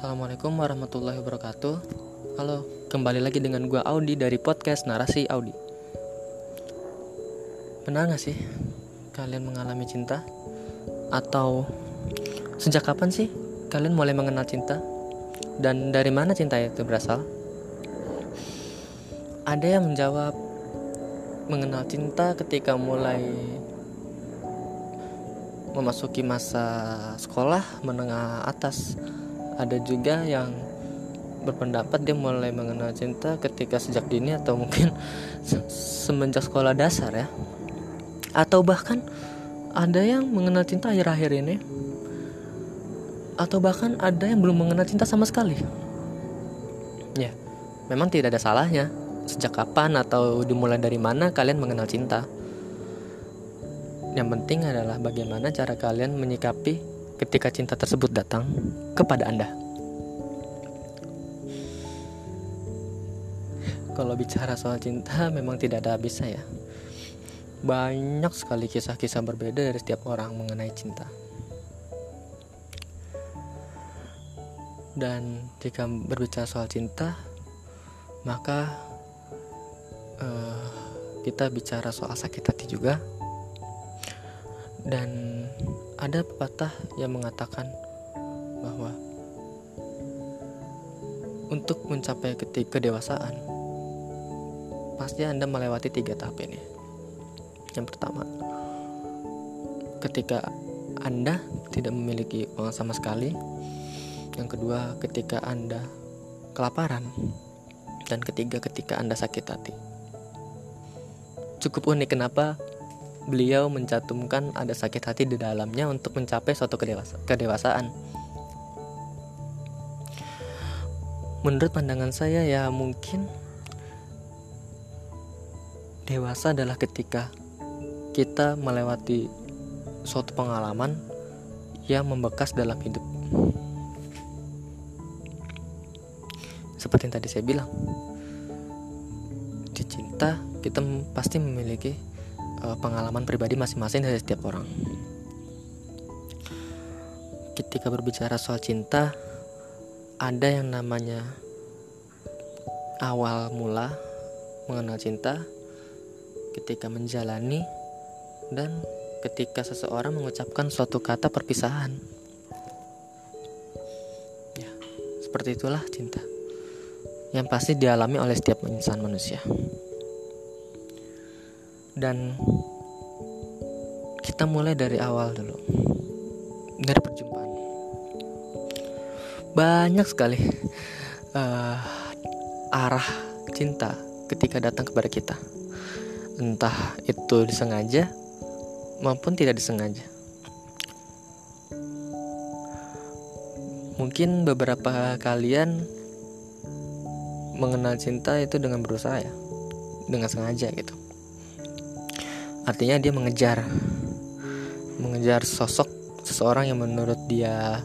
Assalamualaikum warahmatullahi wabarakatuh Halo, kembali lagi dengan gue Audi dari podcast Narasi Audi Benar gak sih kalian mengalami cinta? Atau sejak kapan sih kalian mulai mengenal cinta? Dan dari mana cinta itu berasal? Ada yang menjawab mengenal cinta ketika mulai memasuki masa sekolah menengah atas ada juga yang berpendapat dia mulai mengenal cinta ketika sejak dini atau mungkin semenjak sekolah dasar ya. Atau bahkan ada yang mengenal cinta akhir-akhir ini atau bahkan ada yang belum mengenal cinta sama sekali. Ya memang tidak ada salahnya. Sejak kapan atau dimulai dari mana kalian mengenal cinta? Yang penting adalah bagaimana cara kalian menyikapi ketika cinta tersebut datang kepada Anda. Kalau bicara soal cinta memang tidak ada habisnya ya. Banyak sekali kisah-kisah berbeda dari setiap orang mengenai cinta. Dan jika berbicara soal cinta, maka uh, kita bicara soal sakit hati juga dan ada pepatah yang mengatakan bahwa untuk mencapai kedewasaan pasti Anda melewati tiga tahap ini. Yang pertama, ketika Anda tidak memiliki uang sama sekali. Yang kedua, ketika Anda kelaparan. Dan ketiga, ketika Anda sakit hati. Cukup unik kenapa beliau mencantumkan ada sakit hati di dalamnya untuk mencapai suatu kedewasa kedewasaan. Menurut pandangan saya ya mungkin dewasa adalah ketika kita melewati suatu pengalaman yang membekas dalam hidup. Seperti yang tadi saya bilang, di cinta kita pasti memiliki uh, pengalaman pribadi masing-masing dari setiap orang. Ketika berbicara soal cinta, ada yang namanya awal mula mengenal cinta ketika menjalani dan ketika seseorang mengucapkan suatu kata perpisahan. Ya, seperti itulah cinta yang pasti dialami oleh setiap insan manusia dan kita mulai dari awal dulu. Dari perjumpaan. Banyak sekali uh, arah cinta ketika datang kepada kita. Entah itu disengaja maupun tidak disengaja. Mungkin beberapa kalian mengenal cinta itu dengan berusaha ya. Dengan sengaja gitu artinya dia mengejar mengejar sosok seseorang yang menurut dia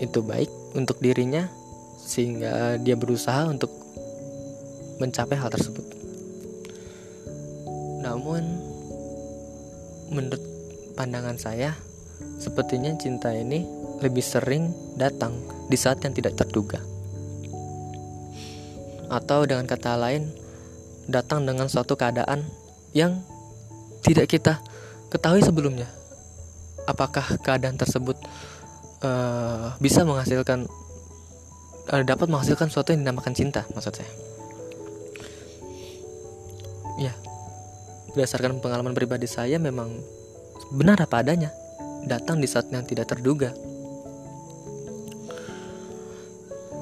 itu baik untuk dirinya sehingga dia berusaha untuk mencapai hal tersebut. Namun menurut pandangan saya sepertinya cinta ini lebih sering datang di saat yang tidak terduga. Atau dengan kata lain datang dengan suatu keadaan yang tidak kita ketahui sebelumnya. Apakah keadaan tersebut uh, bisa menghasilkan uh, dapat menghasilkan sesuatu yang dinamakan cinta, maksud saya. Ya, berdasarkan pengalaman pribadi saya memang benar apa adanya, datang di saat yang tidak terduga.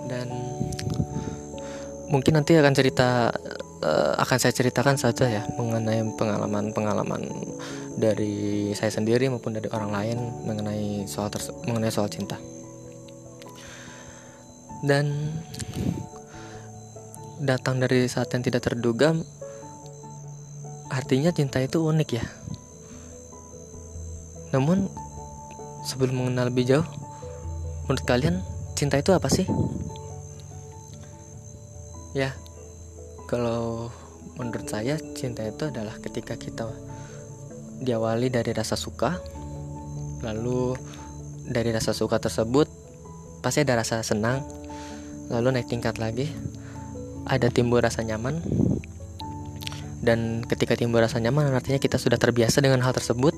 Dan mungkin nanti akan cerita uh, akan saya ceritakan saja ya mengenai pengalaman-pengalaman dari saya sendiri maupun dari orang lain mengenai soal mengenai soal cinta. Dan datang dari saat yang tidak terduga artinya cinta itu unik ya. Namun sebelum mengenal lebih jauh menurut kalian cinta itu apa sih? Ya, kalau menurut saya cinta itu adalah ketika kita diawali dari rasa suka lalu dari rasa suka tersebut pasti ada rasa senang lalu naik tingkat lagi ada timbul rasa nyaman. Dan ketika timbul rasa nyaman artinya kita sudah terbiasa dengan hal tersebut.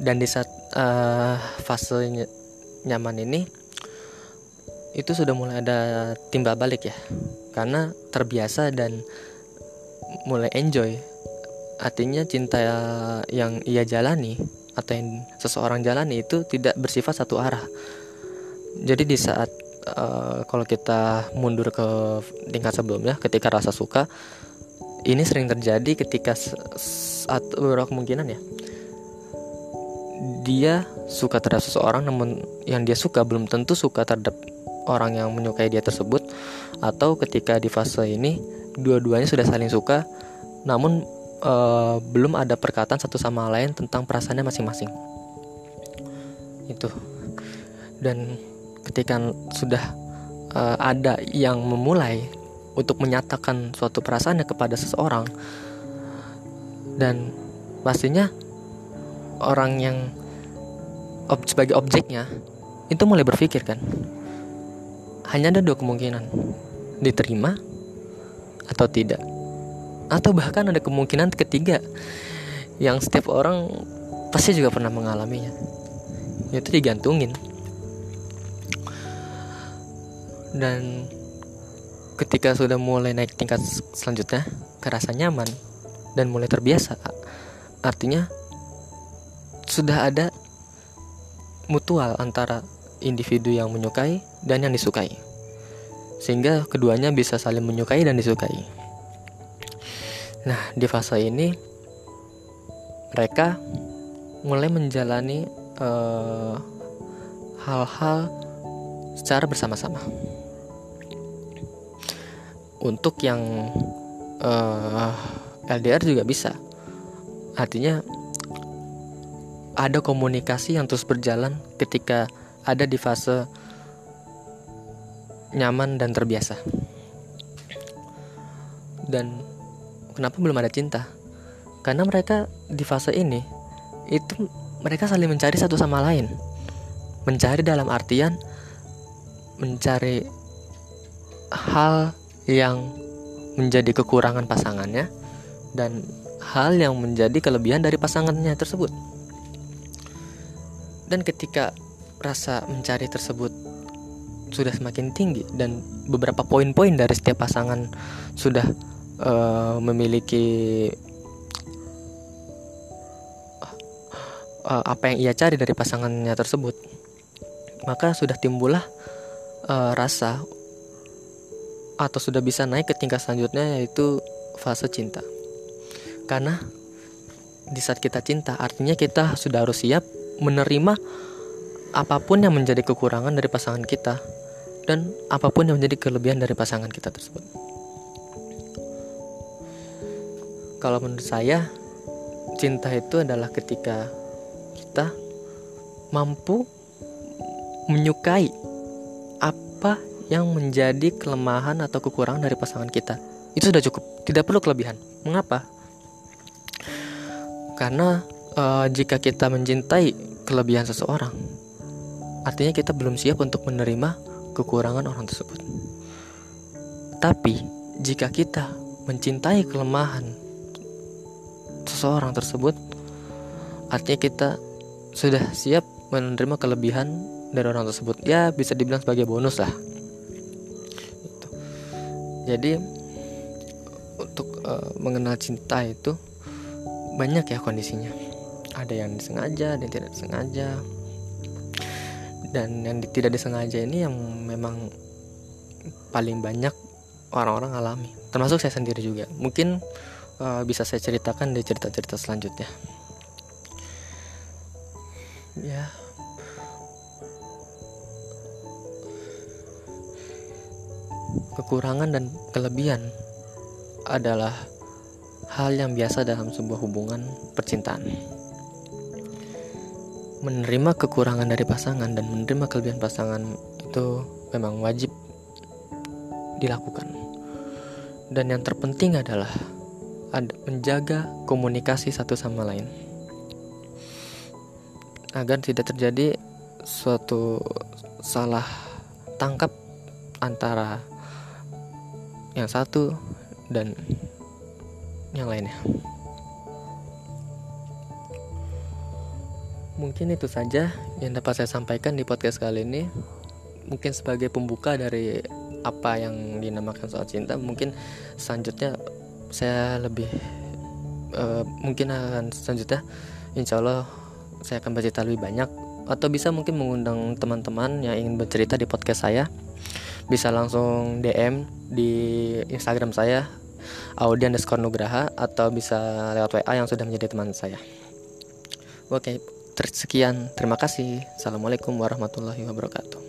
Dan di saat uh, fase nyaman ini itu sudah mulai ada timbal balik ya. Karena terbiasa dan mulai enjoy. Artinya cinta yang ia jalani atau yang seseorang jalani itu tidak bersifat satu arah. Jadi di saat uh, kalau kita mundur ke tingkat sebelumnya ketika rasa suka ini sering terjadi ketika saat beberapa kemungkinan ya. Dia suka terhadap seseorang namun yang dia suka belum tentu suka terhadap orang yang menyukai dia tersebut atau ketika di fase ini dua-duanya sudah saling suka namun uh, belum ada perkataan satu sama lain tentang perasaannya masing-masing. Itu. Dan ketika sudah uh, ada yang memulai untuk menyatakan suatu perasaannya kepada seseorang dan pastinya orang yang ob sebagai objeknya itu mulai berpikir kan hanya ada dua kemungkinan. Diterima atau tidak. Atau bahkan ada kemungkinan ketiga yang setiap orang pasti juga pernah mengalaminya. Itu digantungin. Dan ketika sudah mulai naik tingkat selanjutnya kerasa nyaman dan mulai terbiasa. Artinya sudah ada mutual antara individu yang menyukai dan yang disukai. Sehingga keduanya bisa saling menyukai dan disukai. Nah, di fase ini mereka mulai menjalani eh, hal-hal uh, secara bersama-sama. Untuk yang uh, eh, LDR juga bisa. Artinya ada komunikasi yang terus berjalan ketika ada di fase nyaman dan terbiasa. Dan kenapa belum ada cinta? Karena mereka di fase ini itu mereka saling mencari satu sama lain. Mencari dalam artian mencari hal yang menjadi kekurangan pasangannya dan hal yang menjadi kelebihan dari pasangannya tersebut. Dan ketika rasa mencari tersebut sudah semakin tinggi dan beberapa poin-poin dari setiap pasangan sudah uh, memiliki uh, apa yang ia cari dari pasangannya tersebut. Maka sudah timbullah uh, rasa atau sudah bisa naik ke tingkat selanjutnya yaitu fase cinta. Karena di saat kita cinta artinya kita sudah harus siap menerima apa pun yang menjadi kekurangan dari pasangan kita dan apa pun yang menjadi kelebihan dari pasangan kita tersebut. Kalau menurut saya, cinta itu adalah ketika kita mampu menyukai apa yang menjadi kelemahan atau kekurangan dari pasangan kita. Itu sudah cukup, tidak perlu kelebihan. Mengapa? Karena uh, jika kita mencintai kelebihan seseorang, artinya kita belum siap untuk menerima kekurangan orang tersebut. Tapi, jika kita mencintai kelemahan seseorang tersebut, artinya kita sudah siap menerima kelebihan dari orang tersebut. Ya, bisa dibilang sebagai bonus lah. Gitu. Jadi, untuk uh, mengenal cinta itu banyak ya kondisinya. Ada yang disengaja, ada yang tidak disengaja dan yang tidak disengaja ini yang memang paling banyak orang-orang alami. Termasuk saya sendiri juga. Mungkin uh, bisa saya ceritakan di cerita-cerita selanjutnya. Ya. Kekurangan dan kelebihan adalah hal yang biasa dalam sebuah hubungan percintaan menerima kekurangan dari pasangan dan menerima kelebihan pasangan itu memang wajib dilakukan. Dan yang terpenting adalah ada menjaga komunikasi satu sama lain. Agar tidak terjadi suatu salah tangkap antara yang satu dan yang lainnya. Mungkin itu saja yang dapat saya sampaikan di podcast kali ini. Mungkin sebagai pembuka dari apa yang dinamakan soal cinta, mungkin selanjutnya saya lebih uh, mungkin akan selanjutnya insya Allah saya akan bercerita lebih banyak atau bisa mungkin mengundang teman-teman yang ingin bercerita di podcast saya bisa langsung DM di Instagram saya Audi underscore Nugraha atau bisa lewat WA yang sudah menjadi teman saya. Oke, sekian. Terima kasih. Assalamualaikum warahmatullahi wabarakatuh.